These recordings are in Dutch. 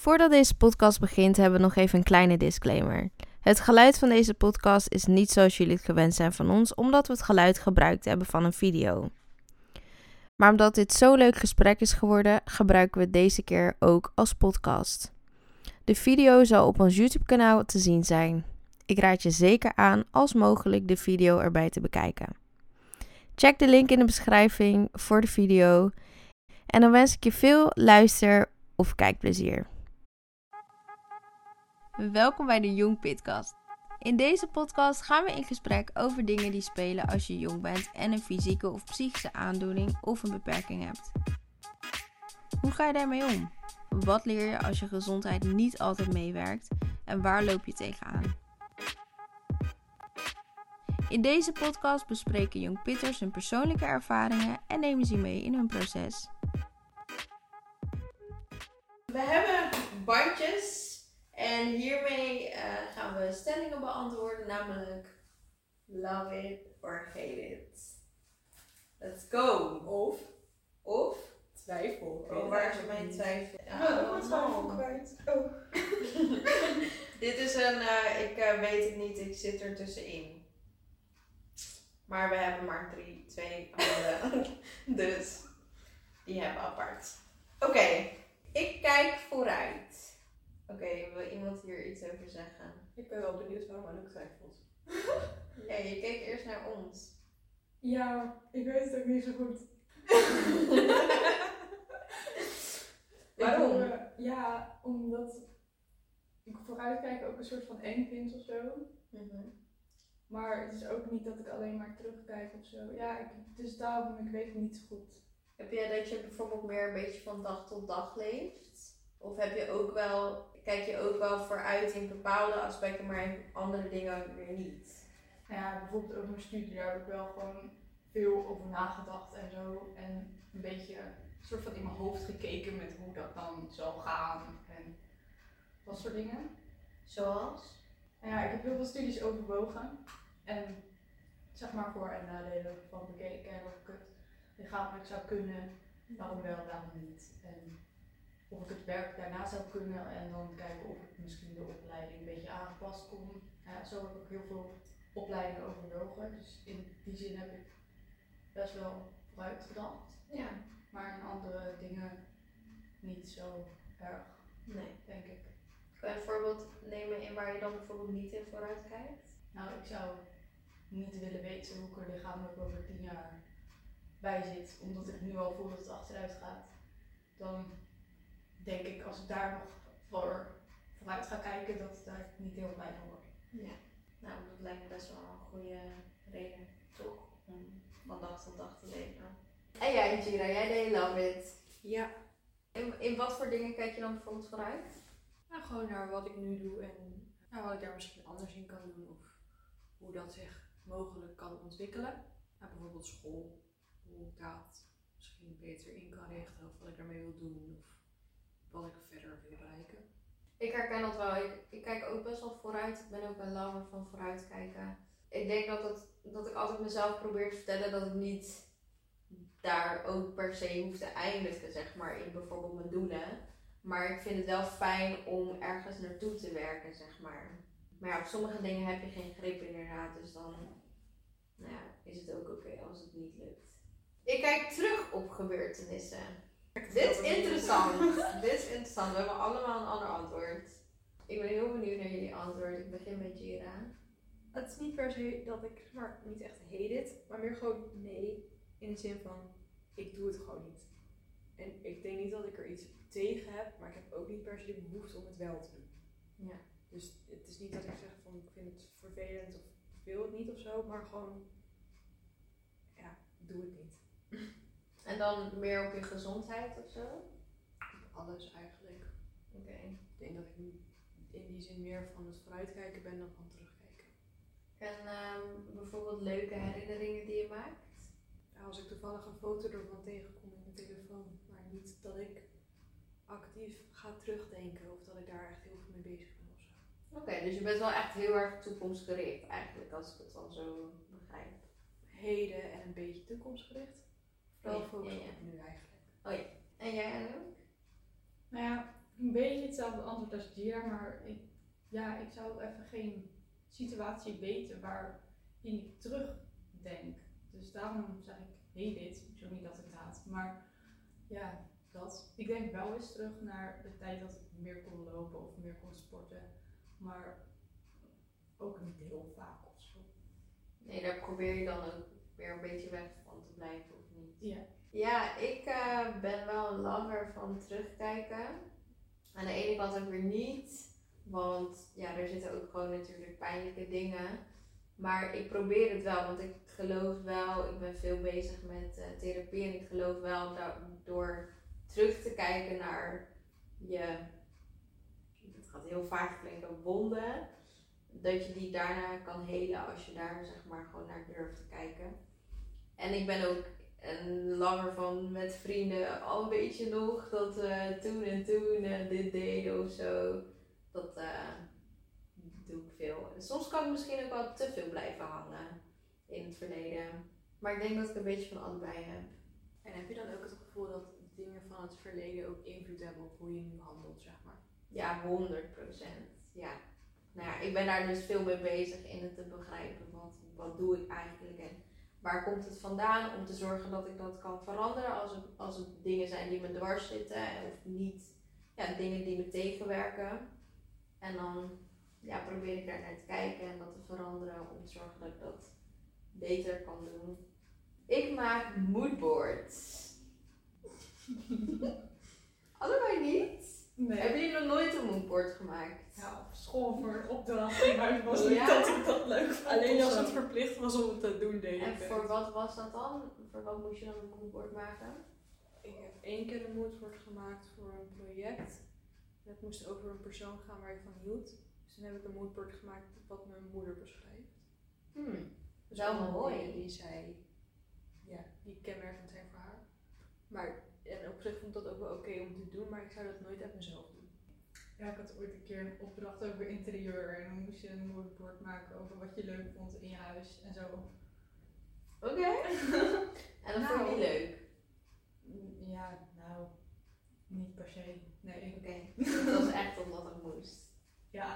Voordat deze podcast begint, hebben we nog even een kleine disclaimer. Het geluid van deze podcast is niet zoals jullie het gewend zijn van ons, omdat we het geluid gebruikt hebben van een video. Maar omdat dit zo'n leuk gesprek is geworden, gebruiken we het deze keer ook als podcast. De video zal op ons YouTube-kanaal te zien zijn. Ik raad je zeker aan als mogelijk de video erbij te bekijken. Check de link in de beschrijving voor de video. En dan wens ik je veel luister- of kijkplezier. Welkom bij de Jong Pitcast. In deze podcast gaan we in gesprek over dingen die spelen als je jong bent en een fysieke of psychische aandoening of een beperking hebt. Hoe ga je daarmee om? Wat leer je als je gezondheid niet altijd meewerkt en waar loop je tegenaan? In deze podcast bespreken jong pitters hun persoonlijke ervaringen en nemen ze mee in hun proces. We hebben bandjes en hiermee uh, gaan we stellingen beantwoorden, namelijk love it or hate it. Let's go. Of Of, twijfel. oh, waar is mijn twijfel? Ik ben twijfel kwijt. Oh. Dit is een, uh, ik uh, weet het niet, ik zit er tussenin. Maar we hebben maar drie, twee handen. dus die hebben apart. Oké, okay, ik kijk vooruit. Oké, okay, wil iemand hier iets over zeggen? Ik ben wel benieuwd waarom Anouk twijfelt. ja, je keek eerst naar ons. Ja, ik weet het ook niet zo goed. waarom? Ik, uh, ja, omdat ik vooruitkijken ook een soort van eng vind of zo. Mm -hmm. Maar het is ook niet dat ik alleen maar terugkijk of zo. Ja, ik, dus daarom, ik weet het niet zo goed. Heb jij dat je bijvoorbeeld meer een beetje van dag tot dag leeft? Of heb je ook wel, kijk je ook wel vooruit in bepaalde aspecten, maar in andere dingen weer niet? Nou ja, bijvoorbeeld over mijn studie, daar heb ik wel gewoon veel over nagedacht en zo. En een beetje een soort van in mijn hoofd gekeken met hoe dat dan zou gaan en dat soort dingen. Zoals? Nou ja, ik heb heel veel studies overwogen. En zeg maar voor- en nadelen van bekeken en of ik het lichamelijk zou kunnen, waarom wel, waarom niet. En of ik het werk daarna zou kunnen en dan kijken of ik misschien de opleiding een beetje aangepast kon. Ja, zo heb ik heel veel opleidingen overwogen. Dus in die zin heb ik best wel vooruit gedacht. Ja. Maar in andere dingen niet zo erg, Nee. denk ik. Kan je een voorbeeld nemen in waar je dan bijvoorbeeld niet in vooruit kijkt? Nou, ik zou niet willen weten hoe ik er lichamelijk over tien jaar bij zit, omdat ik nu al voel dat het achteruit gaat. Dan denk ik, als ik daar nog voor vooruit ga kijken, dat ik daar niet heel blij van word. Ja, nou, dat lijkt me best wel een goede reden, toch? Om van dag tot dag te leven. En jij, Gira, jij deed Love It. Ja. In, in wat voor dingen kijk je dan bijvoorbeeld vooruit? Nou, gewoon naar wat ik nu doe en nou, wat ik daar misschien anders in kan doen. Of hoe dat zich mogelijk kan ontwikkelen. Nou, bijvoorbeeld school, hoe ik dat misschien beter in kan richten. Of wat ik daarmee wil doen. Of wat ik verder wil bereiken. Ik herken dat wel. Ik, ik kijk ook best wel vooruit. Ik ben ook een lover van vooruitkijken. Ik denk dat, het, dat ik altijd mezelf probeer te vertellen dat ik niet daar ook per se hoef te eindigen, zeg maar, in bijvoorbeeld mijn doelen. Maar ik vind het wel fijn om ergens naartoe te werken, zeg maar. Maar ja, op sommige dingen heb je geen grip inderdaad. Dus dan nou ja, is het ook oké als het niet lukt. Ik kijk terug op gebeurtenissen. Dit is interessant. Dit is interessant. We hebben allemaal een ander antwoord. Ik ben heel benieuwd naar jullie antwoord. Ik begin met Jira. Het is niet per se dat ik, maar niet echt hate it, maar meer gewoon nee. In de zin van, ik doe het gewoon niet. En ik denk niet dat ik er iets tegen heb, maar ik heb ook niet per se de behoefte om het wel te doen. Ja. Dus het is niet dat ik zeg van ik vind het vervelend of ik wil het niet of zo, maar gewoon, ja, doe het niet. En dan meer op je gezondheid of zo? Alles eigenlijk. Oké. Ik denk dat ik in die zin meer van het vooruitkijken ben dan van terugkijken. En um, bijvoorbeeld leuke herinneringen die je maakt? Ja, als ik toevallig een foto ervan tegenkom in mijn telefoon, maar niet dat ik actief ga terugdenken of dat ik daar echt heel veel mee bezig ben of zo. Oké, dus je bent wel echt heel erg toekomstgericht eigenlijk, als ik het dan zo begrijp. Heden en een beetje toekomstgericht. Ja, focus ja, ja. op nu eigenlijk. Oh ja. En jij Anouk? Nou ja, een beetje hetzelfde antwoord als Gia, maar ik, ja, ik zou even geen situatie weten waarin ik terugdenk. Dus daarom zeg ik, hey dit, zo niet dat ik haat. Maar ja, dat. Ik denk wel eens terug naar de tijd dat ik meer kon lopen of meer kon sporten. Maar ook niet heel vaak of zo. Nee, daar probeer je dan ook weer een beetje weg van te blijven? Ja. Ja, ik eh, ben wel langer van terugkijken. Aan de ene kant ook weer niet. Want ja, er zitten ook gewoon natuurlijk pijnlijke dingen. Maar ik probeer het wel, want ik geloof wel, ik ben veel bezig met eh, therapie en ik geloof wel dat door terug te kijken naar je, het gaat heel vaak klinken, wonden, dat je die daarna kan helen als je daar zeg maar gewoon naar durft te kijken. En ik ben ook een langer van met vrienden, al weet je nog dat we toen en toen eh, dit deden of zo. Dat eh, doe ik veel. En soms kan ik misschien ook wel te veel blijven hangen in het verleden. Maar ik denk dat ik een beetje van allebei heb. En heb je dan ook het gevoel dat dingen van het verleden ook invloed hebben op hoe je nu handelt, zeg maar? Ja, 100% Ja. Nou ja, ik ben daar dus veel mee bezig in het te begrijpen. Wat, wat doe ik eigenlijk en waar komt het vandaan? Om te zorgen dat ik dat kan veranderen als het, als het dingen zijn die me dwars zitten. Of niet ja, dingen die me tegenwerken. En dan ja, probeer ik daar naar te kijken en dat te veranderen om te zorgen dat ik dat beter kan doen. Ik maak moodboards. Allebei niet? Nee. Hebben jullie nog nooit een moodboard gemaakt? Ja, op school voor een opdracht, maar het was niet Ja? dat ik dat leuk vond. Alleen als het verplicht was om het te doen, deed En ik voor het. wat was dat dan? Voor wat moest je dan een moodboard maken? Ik heb één keer een moodboard gemaakt voor een project. Dat moest over een persoon gaan waar ik van hield. Dus toen heb ik een moodboard gemaakt wat mijn moeder beschrijft. Hmm. Dus Wel mooi. die zij, ja, die kenmerkend zijn voor haar. Maar en op zich vond ik dat ook wel oké om te doen, maar ik zou dat nooit uit mezelf doen. Ja, ik had ooit een keer een opdracht over interieur en dan moest je een moodboard maken over wat je leuk vond in je huis en zo. Oké. en dat vond je Nou. leuk? Ja, nou, niet per se. Nee. Oké. Dat was echt omdat het moest. Ja.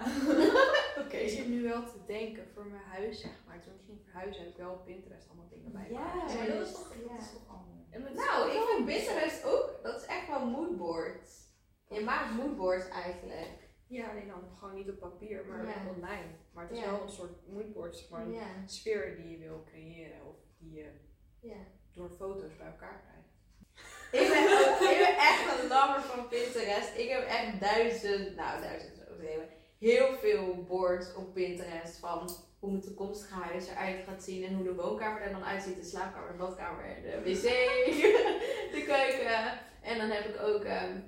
Oké. Ik zit nu wel te denken voor mijn huis, zeg maar. Toen ik ging verhuizen heb ik wel op Pinterest allemaal dingen bij. Ja, dat is toch, Ja. dat is toch anders. En het is Nou, ik vind Pinterest ook, dat is echt wel moodboards. Je maakt moodboards eigenlijk. Ja, alleen dan gewoon niet op papier, maar Ja. online. Maar het is Ja. wel een soort moodboard, zeg maar. Ja. Een sfeer die je wil creëren of die je ja. door foto's bij elkaar krijgt. Ik ben, ook, ik ben echt een lammer van Pinterest. Ik heb echt duizend, nou duizend is overdreven, heel veel boards op Pinterest van hoe mijn toekomstige huis eruit gaat zien en hoe de woonkamer er dan uitziet, de slaapkamer, de badkamer, de wc, de keuken. En dan heb ik ook ehm,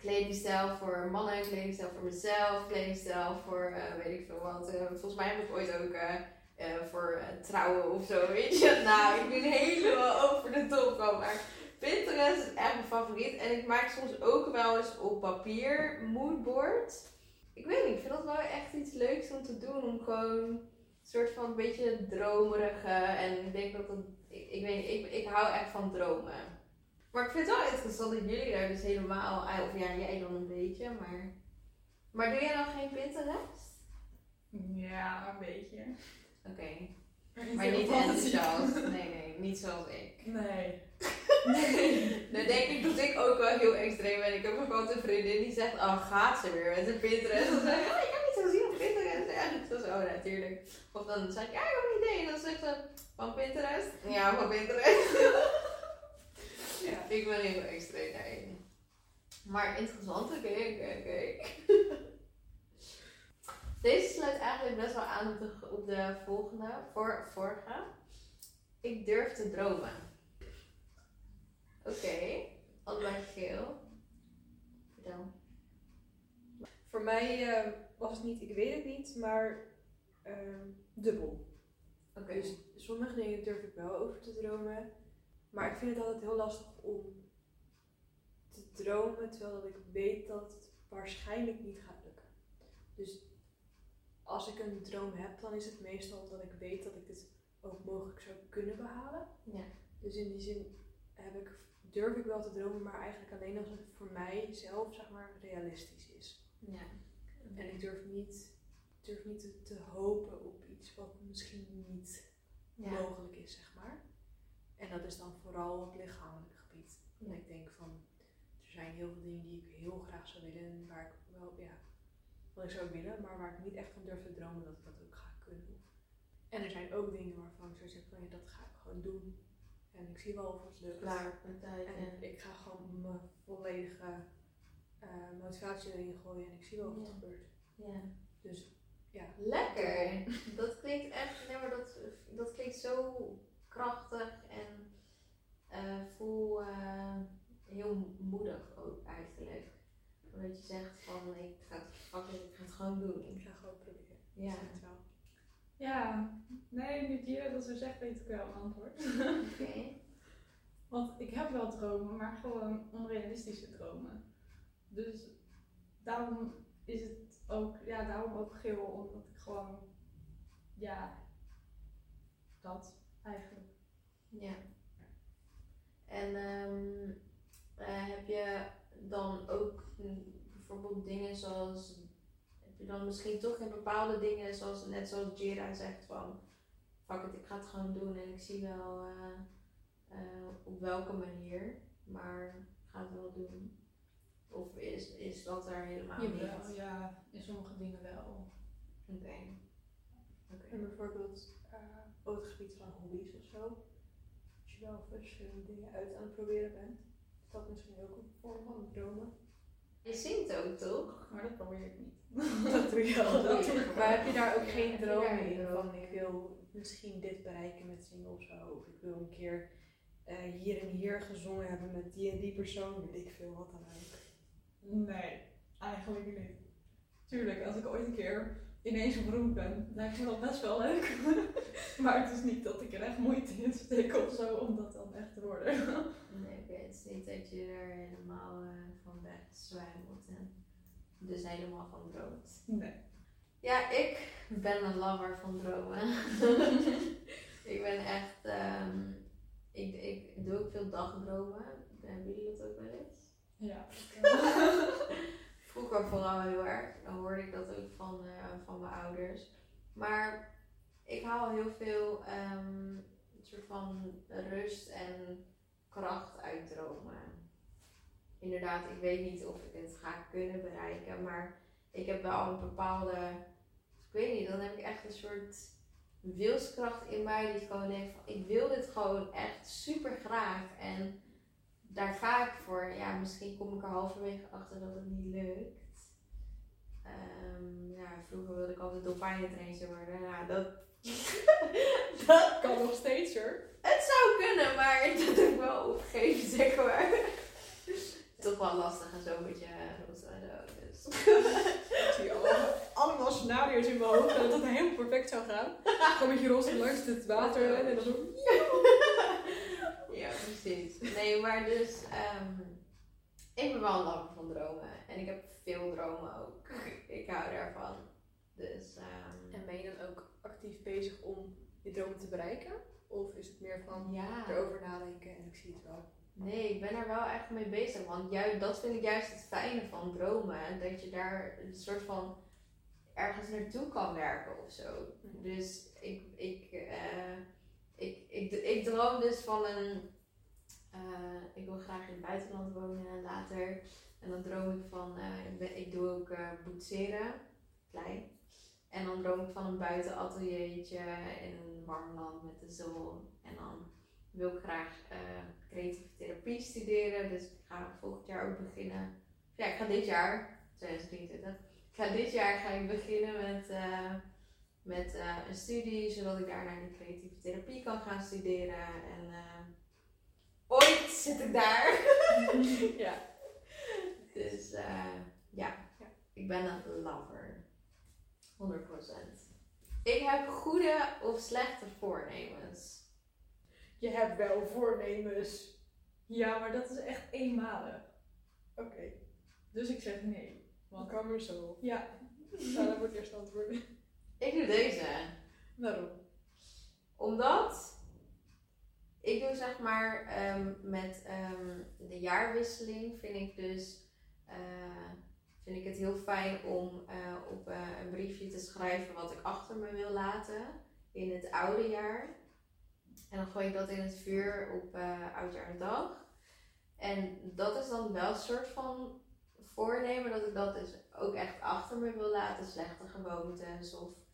kledingstijl voor mannen, kledingstijl voor mezelf, kledingstijl voor eh, weet ik veel wat. Eh, volgens mij heb ik ooit ook eh, voor trouwen of zo, weet je. Nou, ik ben helemaal over de top maar Pinterest is echt mijn favoriet. En ik maak soms ook wel eens op papier moodboard. Ik weet niet, ik vind dat wel echt iets leuks om te doen. Om gewoon een soort van een beetje dromerige. En ik denk dat dat. Ik, ik weet niet, ik, ik hou echt van dromen. Maar ik vind het wel interessant dat jullie daar dus helemaal. Of ja, jij dan een beetje, maar. Maar doe jij dan geen Pinterest? Ja, een beetje. Oké. Maar Maar niet enthousiast. Nee, nee, niet zoals ik. Nee. Dan denk ik dat ik ook wel heel extreem ben. Ik heb ook altijd een vriendin die zegt, oh gaat ze weer met een Pinterest. Dan zeg ik, oh, ik heb iets gezien op Pinterest. Ja, dat is zo natuurlijk. Of dan zeg ik, ja, ik heb een idee. En dan zegt ze, van Pinterest? Ja, van Pinterest. ja, ik ben heel extreem daarin. Maar interessant, oké, oké, oké. Deze sluit eigenlijk best wel aan op de, op de volgende, voor, vorige. Ik durf te dromen. Oké, allebei geel. Vertel. Voor mij eh, was het niet, ik weet het niet, maar ehm, dubbel. Oké. Dus sommige dingen durf ik wel over te dromen. Maar ik vind het altijd heel lastig om te dromen terwijl dat ik weet dat het waarschijnlijk niet gaat lukken. Dus als ik een droom heb, dan is het meestal omdat ik weet dat ik het ook mogelijk zou kunnen behalen. Ja. Dus in die zin heb ik durf ik wel te dromen, maar eigenlijk alleen als het voor mij zelf, zeg maar, realistisch is. Ja. En ik durf niet, durf niet te, te hopen op iets wat misschien niet Ja. mogelijk is, zeg maar. En dat is dan vooral op lichamelijk gebied. En ik denk van, er zijn heel veel dingen die ik heel graag zou willen en waar ik wel, ja, wat ik zou willen, maar waar ik niet echt van durf te dromen dat ik dat ook ga kunnen. En er zijn ook dingen waarvan ik zo zeg van, ja, dat ga ik gewoon doen. En ik zie wel of het lukt. Klaar met tijd. En En, ik ga gewoon mijn volledige eh, motivatie erin gooien en ik zie wel wat er Ja. gebeurt. ja. Dus ja, Lekker. Dat klinkt echt, nee, maar dat, dat klinkt zo krachtig en eh voel eh, heel moedig ook eigenlijk. Omdat je zegt van ik ga het, ik ga het gewoon doen. ik ga gewoon proberen. Ja. Ik denk het wel. Ja, nee, nu Gira dat zo zegt, weet ik wel een antwoord. Oké. Want ik heb wel dromen, maar gewoon onrealistische dromen. Dus daarom is het ook, ja, daarom ook geel, omdat ik gewoon, ja, dat eigenlijk. Ja. En ehm, eh, heb je dan ook bijvoorbeeld dingen zoals, je dan misschien toch in bepaalde dingen, zoals net zoals Jira zegt van, fuck it, ik ga het gewoon doen en ik zie wel eh, eh, op welke manier, maar ik ga het wel doen. Of is, is dat er helemaal Jawel, niet? ja, in sommige dingen wel. Oké. Oké. En bijvoorbeeld eh, op het gebied van hobby's of zo. Als je wel verschillende dingen uit aan het proberen bent, is dat misschien ook een vorm van dromen. Je zingt ook toch? Maar dat probeer ik niet. Dat doe je wel. Dat doe je Maar heb je daar ook Ja, geen droom in? Van ik wil misschien dit bereiken met zingen of zo. Of ik wil een keer eh, hier en hier gezongen hebben met die en die persoon. Weet ik veel wat dan ook. Nee, eigenlijk niet. Tuurlijk, als ik ooit een keer ineens beroemd ben, lijkt me dat best wel leuk. maar het is niet dat ik er echt moeite in steek of zo om dat dan echt te worden. Nee, het is niet dat je er helemaal eh, van weg zwijmelt en dus helemaal van droomt. Nee. Ja, ik ben een lover van dromen. ik ben echt, ehm, ik, ik doe ook veel dagdromen. Hebben jullie dat ook wel eens? Ja. Vroeger vooral heel erg. Dan hoorde ik dat ook van, eh, van mijn ouders. Maar ik haal heel veel een soort van rust en kracht uit dromen. Inderdaad, ik weet niet of ik het ga kunnen bereiken, maar ik heb wel een bepaalde, ik weet niet, dan heb ik echt een soort wilskracht in mij die gewoon denkt van ik wil dit gewoon echt super graag en daar ga ik voor. Ja, misschien kom ik er halverwege achter dat het niet lukt. Ehm, ja, vroeger wilde ik altijd dolfijnentrainer worden. Ja, dat, dat Kan nog steeds hoor. het zou kunnen, maar dat heb ik wel opgegeven, zeg maar. Toch wel lastig en zo met je. Dus. Ik zie allemaal, allemaal scenario's in mijn hoofd dat het helemaal perfect zou gaan. Gewoon met je roze langs het water en dan zo. Ja, precies. Nee, maar dus, ehm, ik ben wel een lover van dromen. En ik heb veel dromen ook. Ik hou daarvan. Dus, ehm, En ben je dan ook actief bezig om je droom te bereiken? Of is het meer van ja. erover nadenken en ik zie het wel? Nee, ik ben er wel echt mee bezig. Want juist, dat vind ik juist het fijne van dromen. Dat je daar een soort van ergens naartoe kan werken of zo. Mhm. Dus ik, ik, eh, ik, ik, ik droom dus van een. eh, ik wil graag in het buitenland wonen later. En dan droom ik van. eh, ik, doe ook eh boetseren, klein. En dan droom ik van een buitenateliertje in een warm land met de zon. En dan wil ik graag creatieve therapie studeren. Dus ik ga volgend jaar ook beginnen. Ja, ik ga dit jaar, 2023. Ik ga dit jaar ga ik beginnen met, met eh, een studie, zodat ik daarna de creatieve therapie kan gaan studeren. En eh, ooit zit ik daar. ja. Dus eh, ja. Ja. ik ben een lover. 100%. Ik heb goede of slechte voornemens. Je hebt wel voornemens. Ja, maar dat is echt eenmalig. Oké, Dus ik zeg nee. Want komen we zo ja, Nou, dat wordt eerst antwoord. Ik doe deze. Waarom? Omdat Ik doe zeg maar ehm, met ehm, de jaarwisseling vind ik dus eh, vind ik het heel fijn om eh, op eh, een briefje te schrijven wat ik achter me wil laten in het oude jaar. En dan gooi ik dat in het vuur op oudjaardag. En dat is dan wel een soort van voornemen dat ik dat dus ook echt achter me wil laten. Slechte gewoontes of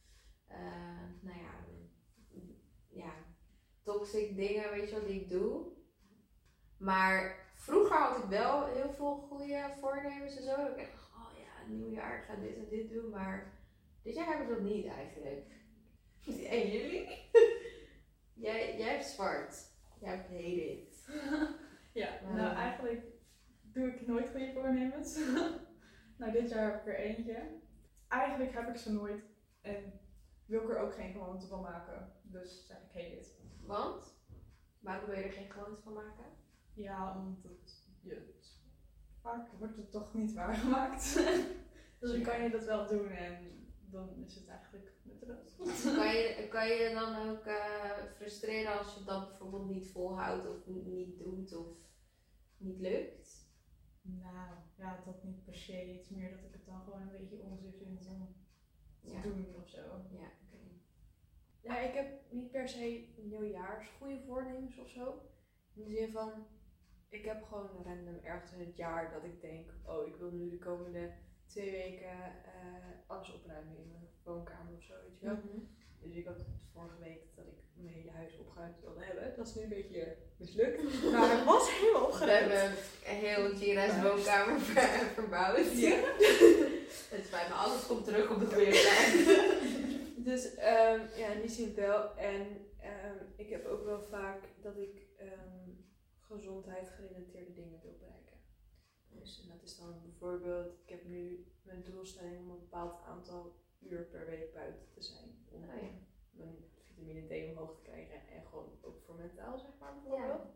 nou ja, ja, toxic dingen, weet je wat die ik doe. Maar vroeger had ik wel heel veel goede voornemens en zo. Ik echt dacht, oh ja, nieuwjaar, ik ga dit en dit doen. Maar dit jaar heb ik dat niet eigenlijk. En jullie? jij, jij hebt zwart. Jij hebt hate it. ja, nou eigenlijk doe ik nooit goede voornemens. nou, dit jaar heb ik er eentje. Eigenlijk heb ik ze nooit. En wil ik er ook geen gewoonte van maken. Dus zeg ik hate it. Want? Waarom wil je er geen gewoonte van maken? Ja, omdat het, je, vaak wordt het toch niet waargemaakt. dus dan kan je dat wel doen en dan is het eigenlijk nutteloos. kan, je, kan je dan ook uh, frustreren als je dat bijvoorbeeld niet volhoudt of niet doet of niet lukt? Nou, ja, dat niet per se. Het is meer dat ik het dan gewoon een beetje onzin vind om te doen of zo. Ja, oké. Ja, ik heb niet per se nieuwjaars goede voornemens of zo. In de zin van, ik heb gewoon random ergens in het jaar dat ik denk, oh ik wil nu de komende twee weken uh, alles opruimen in mijn woonkamer of zo, weet je wel. Mhm. Dus ik had vorige week dat ik mijn hele huis opgeruimd wilde hebben. Dat is nu een beetje mislukt. Maar het was helemaal opgeruimd. We hebben heel Gira's woonkamer ver, verbouwd. Ja. het spijt me, alles komt terug op de plek. dus um, ja, in die zin wel. En um, ik heb ook wel vaak dat ik um, gezondheid gerelateerde dingen wil bereiken. Dus en dat is dan bijvoorbeeld, ik heb nu mijn doelstelling om een bepaald aantal uur per week buiten te zijn. Om Oh ja. mijn vitamine D omhoog te krijgen en gewoon ook voor mentaal, zeg maar bijvoorbeeld.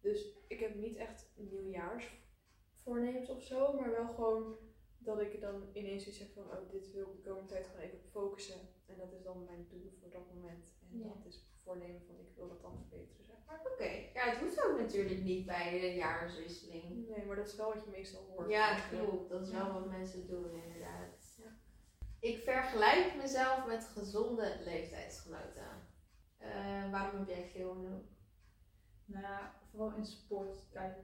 Dus ik heb niet echt nieuwjaarsvoornemens of zo, maar wel gewoon dat ik dan ineens iets zeg van, oh dit wil ik de komende tijd gewoon even focussen. En dat is dan mijn doel voor dat moment. En Ja. dat is voornemen van ik wil dat dan verbeteren, zeg maar. Oké, ja, het hoeft ook natuurlijk niet bij de jaarswisseling. Nee, maar dat is wel wat je meestal hoort. Ja, klopt. Dat is wel Ja. wat mensen doen, inderdaad. Ja. Ik vergelijk mezelf met gezonde leeftijdsgenoten. Eh, waarom heb jij geel en Nou ja, vooral in sport, kijk,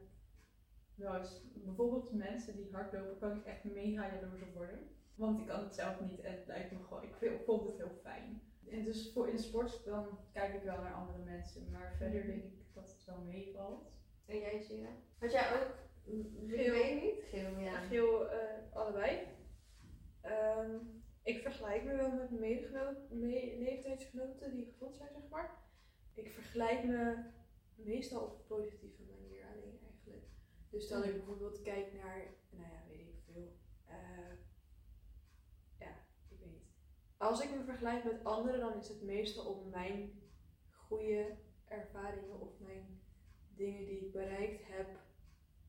wel eens, bijvoorbeeld mensen die hardlopen, kan ik echt mega jaloers op worden. Want ik kan het zelf niet en het lijkt me gewoon, ik vind, ik vond het heel fijn. En dus voor in sport, dan kijk ik wel naar andere mensen, maar verder denk ik dat het wel meevalt. En jij, Gira? Had jij ook? Ik Geel. weet niet. Geel, ja. Geel, eh, allebei. Ehm, ik vergelijk me wel met me- leeftijdsgenoten die gezond zijn, zeg maar. Ik vergelijk me meestal op een positieve. Dus dat ik bijvoorbeeld kijk naar, nou ja, weet ik veel. eh, ja, ik weet niet. Als ik me vergelijk met anderen, dan is het meestal om mijn goede ervaringen of mijn dingen die ik bereikt heb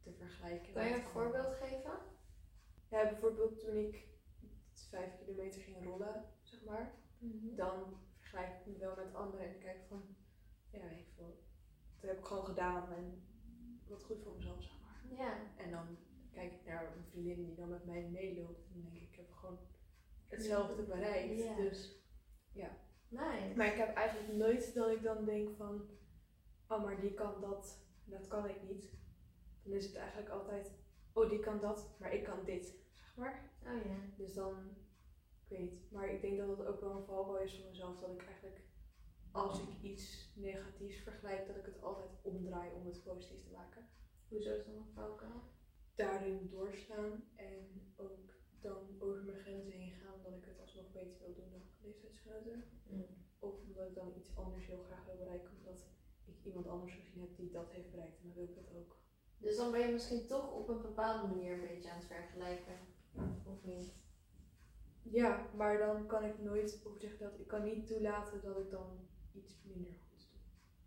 te vergelijken. Kan je een voorbeeld geven? Ja, bijvoorbeeld toen ik vijf kilometer ging rollen, zeg maar, dan vergelijk ik me wel met anderen en kijk van, ja, weet ik veel, dat heb ik gewoon gedaan en wat goed voor mezelf. Ja. En dan kijk ik naar mijn vriendin die dan met mij meeloopt en dan denk ik, ik heb gewoon hetzelfde bereikt. Ja. Dus, Nice. maar ik heb eigenlijk nooit dat ik dan denk van, oh, maar die kan dat, dat kan ik niet. Dan is het eigenlijk altijd, oh, die kan dat, maar ik kan dit, zeg maar. Oh ja. Dus dan, ik weet. Maar ik denk dat het ook wel een valkuil is voor mezelf. Dat ik eigenlijk, als ik iets negatiefs vergelijk, dat ik het altijd omdraai om het positief te maken. Hoezo is dat een valkuil? Daarin doorstaan en ook dan over mijn grenzen heen gaan. Dat ik het alsnog beter wil doen dan leeftijdsgenoten. Of omdat ik dan iets anders heel graag wil bereiken. Omdat ik iemand anders gezien heb die dat heeft bereikt. En dan wil ik dat ook. Dus dan ben je misschien toch op een bepaalde manier een beetje aan het vergelijken. Of niet? Ja, maar dan kan ik nooit, hoe zeg ik dat? Ik kan niet toelaten dat ik dan iets minder.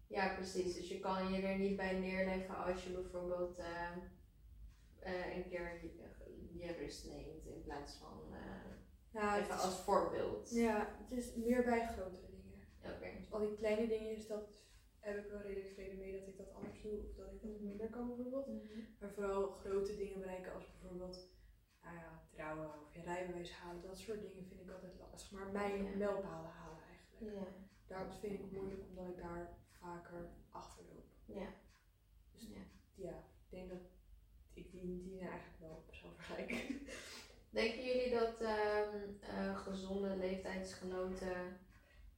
Ja, precies. Dus je kan je er niet bij neerleggen als je bijvoorbeeld eh, eh, een keer je, rust neemt in plaats van eh, Ja, even als voorbeeld. Ja, het is meer bij grotere dingen. Oké. Dus al die kleine dingetjes, dat heb ik wel redelijk vrede mee dat ik dat anders doe of dat ik dat minder kan bijvoorbeeld. Maar vooral grote dingen bereiken als bijvoorbeeld nou ja, trouwen of je rijbewijs halen, dat soort dingen vind ik altijd lastig. Maar mijn mijlpalen halen eigenlijk. Ja. Daar vind ik het moeilijk omdat ik daar vaker achterloop. Ja. Dus Ja. ja, ik denk dat ik die, die eigenlijk wel zou vergelijken. Denken jullie dat ehm, eh, gezonde leeftijdsgenoten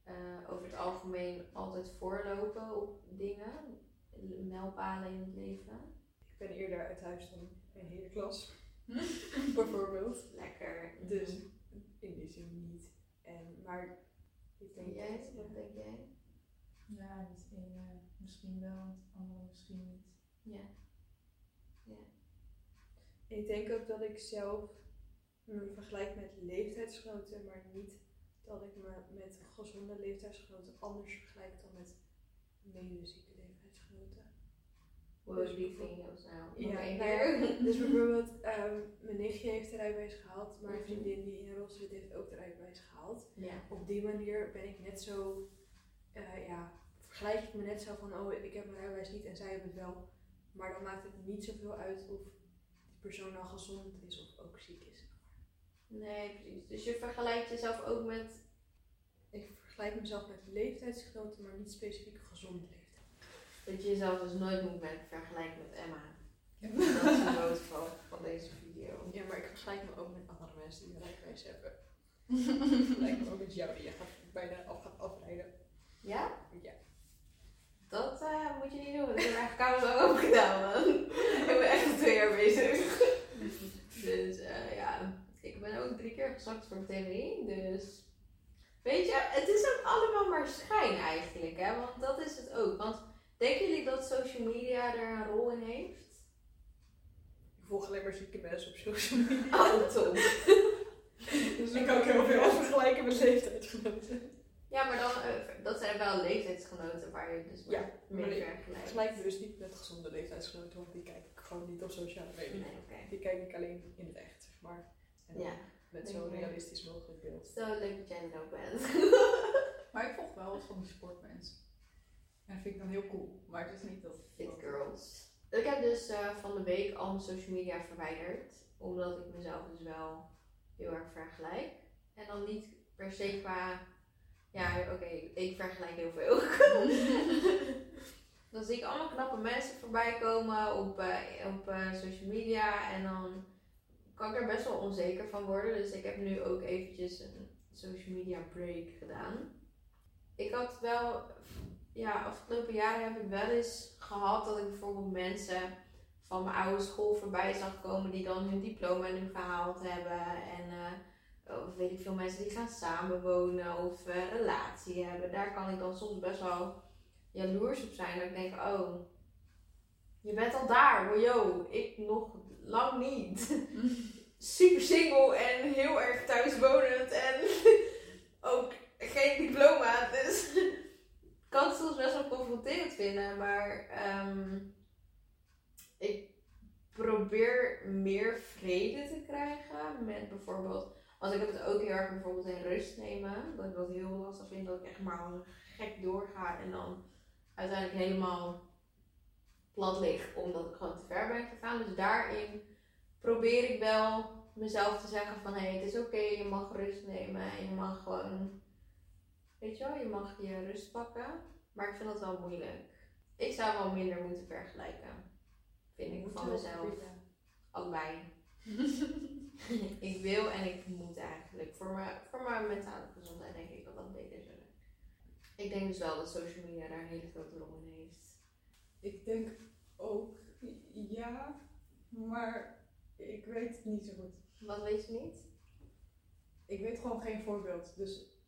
eh, over het algemeen altijd voorlopen op dingen? Mijlpalen in het leven? Ik ben eerder uit huis dan mijn hele klas, bijvoorbeeld. Lekker. Dus in die zin niet. En, maar ik denk En jij? dat, Wat denk jij? Ja, het ene misschien wel, het andere misschien niet. Ja. Ik denk ook dat ik zelf me vergelijk met leeftijdsgenoten, maar niet dat ik me met gezonde leeftijdsgenoten anders vergelijk dan met medezieke leeftijdsgenoten. Wow, Dus die vind je heel snel. Ja, Nog één nou keer. ja, dus bijvoorbeeld, ehm, mijn nichtje heeft de rijbewijs gehaald, maar een Mhm. vriendin die in Rotterdam zit heeft ook de rijbewijs gehaald. Ja. Op die manier ben ik net zo, eh, ja, vergelijk ik me net zo van, oh ik heb mijn rijbewijs niet en zij hebben het wel. Maar dan maakt het niet zoveel uit of die persoon nou gezond is of ook ziek is. Nee, precies. Dus je vergelijkt jezelf ook met. Ik vergelijk mezelf met leeftijdsgenoten, maar niet specifiek gezonde leeftijd. Dat je jezelf dus nooit moet met vergelijken met Emma. Dat is de boodschap van deze video. Ja, maar ik vergelijk me ook met andere mensen die een rijbewijs hebben. ik vergelijk me ook met jou die je gaat, bijna af gaat afrijden. Ja? Ja. Dat eh, moet je niet doen. Dat heb ik eigenlijk al ook gedaan, man. ik ben echt twee jaar bezig. dus eh, ja, ik ben ook drie keer gezakt voor mijn theorie. Dus weet je, het is ook allemaal maar schijn eigenlijk, hè? Want dat is het ook. Want denken jullie dat social media er een rol in heeft? Ik volg alleen maar zieke mensen op social media. Oh, top. Dus ik kan ook heel veel vergelijken met leeftijdsgenoten. Ja, maar dan, eh, dat zijn wel leeftijdsgenoten waar je dus Ja, mee vergelijkt. vergelijk me dus niet met gezonde leeftijdsgenoten, want die kijk ik gewoon niet op sociale media. Nee, oké. Die kijk ik alleen in het echt, zeg maar. En Ja. met wel. realistisch mogelijk beeld. Zo leuk dat jij er ook bent. Maar ik volg wel wat van die sportmensen. En dat vind ik dan heel cool. Maar het is niet dat... Fit girls. Ik heb dus eh, van de week al mijn social media verwijderd. Omdat ik mezelf dus wel heel erg vergelijk. En dan niet per se qua... Ja, oké, ik vergelijk heel veel. dan zie ik allemaal knappe mensen voorbij komen op, eh, op eh, social media. En dan kan ik er best wel onzeker van worden. Dus ik heb nu ook eventjes een social media break gedaan. Ik had wel ja, afgelopen jaren heb ik wel eens gehad dat ik bijvoorbeeld mensen van mijn oude school voorbij zag komen die dan hun diploma nu gehaald hebben. En eh, of weet ik veel mensen die gaan samenwonen of eh, relatie hebben. Daar kan ik dan soms best wel jaloers op zijn. Dat ik denk, oh, je bent al daar, maar yo, ik nog lang niet. Super single en heel erg thuiswonend en ook geen diploma. Dus ik kan het soms best wel confronterend vinden, maar ehm, ik probeer meer vrede te krijgen met bijvoorbeeld, als ik het ook heel erg bijvoorbeeld in rust nemen, dat ik dat heel lastig vind, dat ik echt maar als gek doorga en dan uiteindelijk helemaal plat lig, omdat ik gewoon te ver ben gegaan. Dus daarin probeer ik wel mezelf te zeggen van hé, hey, het is oké, je mag rust nemen en je mag gewoon Weet je wel, je mag je rust pakken, maar ik vind dat wel moeilijk. Ik zou wel minder moeten vergelijken, vind ik van mezelf. Allebei. ik wil en ik moet eigenlijk. Voor mijn, voor mijn mentale gezondheid denk ik dat dat beter zou zijn. Ik denk dus wel dat social media daar een hele grote rol in heeft. Ik denk ook ja, maar ik weet het niet zo goed. Wat weet je niet? Ik weet gewoon geen voorbeeld, dus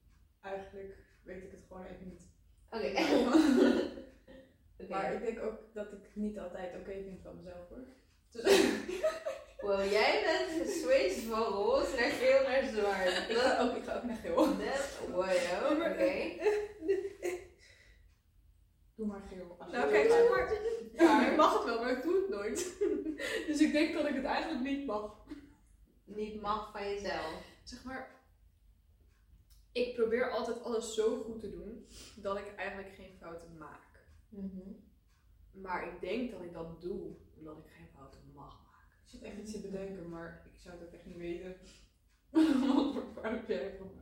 eigenlijk weet ik het gewoon even niet. Oké. Maar ik denk ook dat ik niet altijd oké vind van mezelf hoor. Dus Wow, jij bent geswitcht van roze naar geel naar zwart. ik, ga ook, ik ga ook naar geel. Dat, wow, oké. Doe maar geel. Nou, kijk, zeg maar. Ja, ik mag het wel, maar ik doe het nooit. dus ik denk dat ik het eigenlijk niet mag. Niet mag van jezelf. Zeg maar, ik probeer altijd alles zo goed te doen dat ik eigenlijk geen fouten maak. Mhm. Maar ik denk dat ik dat doe omdat ik geen fouten mag zit echt iets te bedenken, maar ik zou het ook echt niet weten. Wat voor fout jij van me?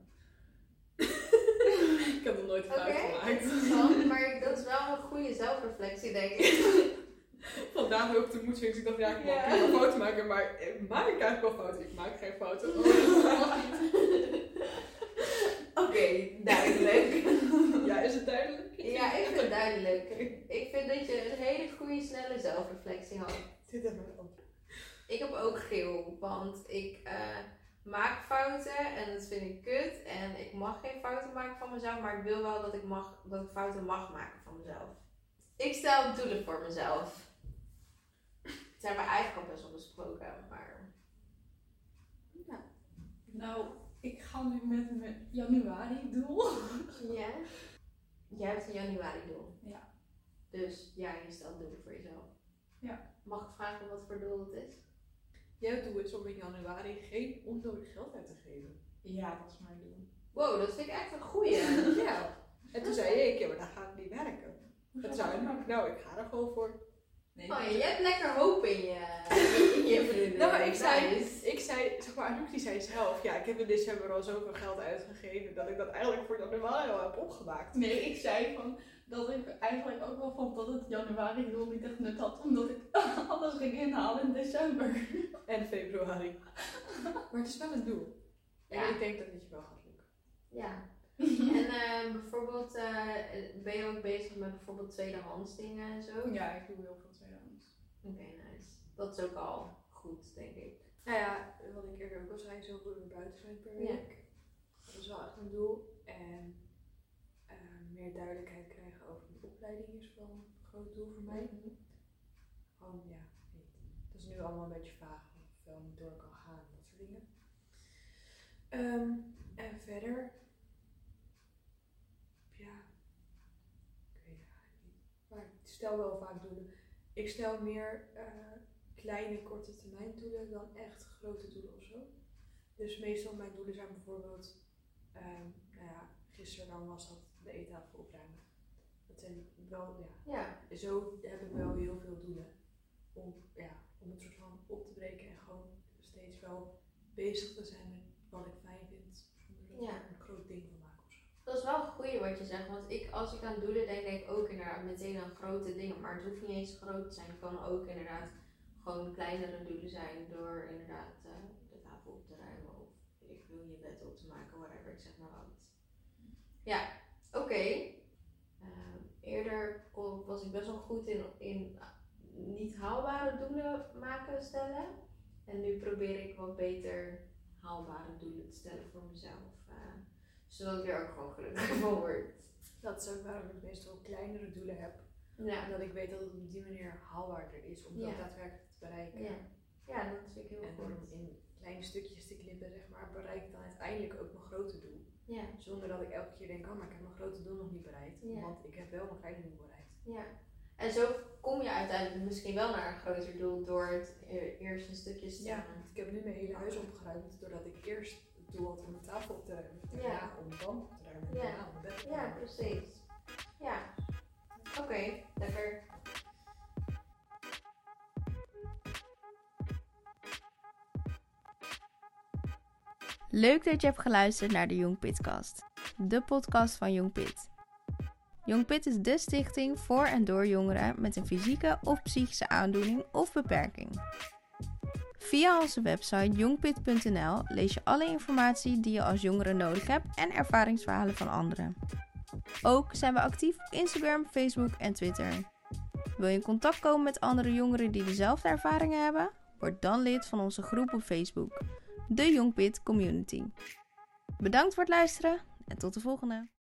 ik heb nog nooit fout gemaakt. interessant, maar dat is wel een goede zelfreflectie, denk ik. Vandaag ook de moed ik dacht, ja, ik mag Ja. wel fouten maken, maar eh, maak ik eigenlijk wel fouten? Ik maak geen fouten. Oké, duidelijk. ja, is het duidelijk? Ja, ik vind het duidelijk. Ik vind dat je een hele goede, snelle zelfreflectie had. Dit hebben we ook. Ik heb ook geel, want ik eh, maak fouten en dat vind ik kut. En ik mag geen fouten maken van mezelf, maar ik wil wel dat ik, mag, dat ik fouten mag maken van mezelf. Ik stel doelen voor mezelf. Dat hebben we eigenlijk al best wel besproken, maar... Nou, ik ga nu met mijn januari doel. Ja? Jij hebt een januari doel. Ja. Dus ja, je stelt doelen voor jezelf. Ja. Mag ik vragen wat voor doel het is? Jouw doel is om in januari geen onnodig geld uit te geven. Ja, dat is mijn doel. Wow, dat vind ik echt een goeie. Ja. En toen zei ik, ja, maar dat gaat niet werken. Het zou nou, ik ga er gewoon voor. Nee, Oh, je hebt lekker hoop in je, in je vrienden. Nou, maar ik zei, ik zei, zeg maar, Anouk die zei zelf, ja, ik heb in december al zoveel geld uitgegeven dat ik dat eigenlijk voor januari al heb opgemaakt. Nee, ik zei van dat ik eigenlijk ook wel vond dat het januari doel niet echt nut had, omdat ik alles ging inhalen in december. En februari. Maar het is wel een doel. Ja. En ik denk dat het je wel gaat lukken. Ja. En eh, bijvoorbeeld, eh, ben je ook bezig met bijvoorbeeld tweedehands dingen en zo? Ja, ik doe heel veel tweedehands. Oké, nice. Dat is ook al goed, denk ik. Nou ja, wat ik eerder ook al zei, zoveel uur buiten zijn per Ja. week. Dat is wel echt een doel. En meer duidelijkheid krijgen over de opleiding is wel een groot doel voor mij. Gewoon, ja, weet. Dat is nu allemaal een beetje vaag of ik wel niet door kan gaan, dat soort dingen. Ehm, en verder, ja, ik weet eigenlijk niet. Maar ik stel wel vaak doelen. Ik stel meer eh, kleine, korte termijn doelen dan echt grote doelen of zo. Dus meestal mijn doelen zijn bijvoorbeeld, ehm, nou ja, gisteren dan was dat de eettafel opruimen. Dat zijn wel, ja, Ja, zo heb ik wel heel veel doelen. Om, ja, om het soort van op te breken en gewoon steeds wel bezig te zijn met wat ik fijn vind. Zonder Ja. een groot ding van maak of zo. dat is wel een goeie wat je zegt. Want ik, als ik aan doelen denk, denk ik ook inderdaad meteen aan grote dingen. Maar het hoeft niet eens groot te zijn. Het kan ook inderdaad gewoon kleinere doelen zijn. Door inderdaad eh, de tafel op te ruimen. Of ik wil je bed op te maken, whatever. Ik zeg maar wat. Ja, oké. Ehm, eerder was ik best wel goed in, in niet haalbare doelen maken, stellen. En nu probeer ik wat beter haalbare doelen te stellen voor mezelf. eh, zodat ik er ook gewoon gelukkig van word. Dat is ook waarom ik meestal kleinere doelen heb. Ja, Omdat ik weet dat het op die manier haalbaarder is om dat daadwerkelijk te bereiken. ja. ja dat vind ik heel En door hem goed. in kleine stukjes te knippen, zeg maar, bereik ik dan uiteindelijk ook mijn grote doel. Ja, Zonder dat ik elke keer denk, oh, maar ik heb mijn grote doel nog niet bereikt. Ja. Want ik heb wel mijn kleine doel bereikt. ja. En zo kom je uiteindelijk misschien wel naar een groter doel door het e- eerst een stukje te Ja, want ik heb nu mijn hele huis opgeruimd doordat ik eerst het doel had om mijn tafel op te ruimen. Ja. Om dan op te ruimen. Ja. Bed Ja, precies. Ja. Oké, lekker. Leuk dat je hebt geluisterd naar de Young Pitcast, de podcast van Young Pit. Young Pit is de stichting voor en door jongeren met een fysieke of psychische aandoening of beperking. Via onze website youngpit.nl lees je alle informatie die je als jongere nodig hebt en ervaringsverhalen van anderen. Ook zijn we actief op Instagram, Facebook en Twitter. Wil je in contact komen met andere jongeren die dezelfde ervaringen hebben? Word dan lid van onze groep op Facebook de Young Pit Community. Bedankt voor het luisteren en tot de volgende.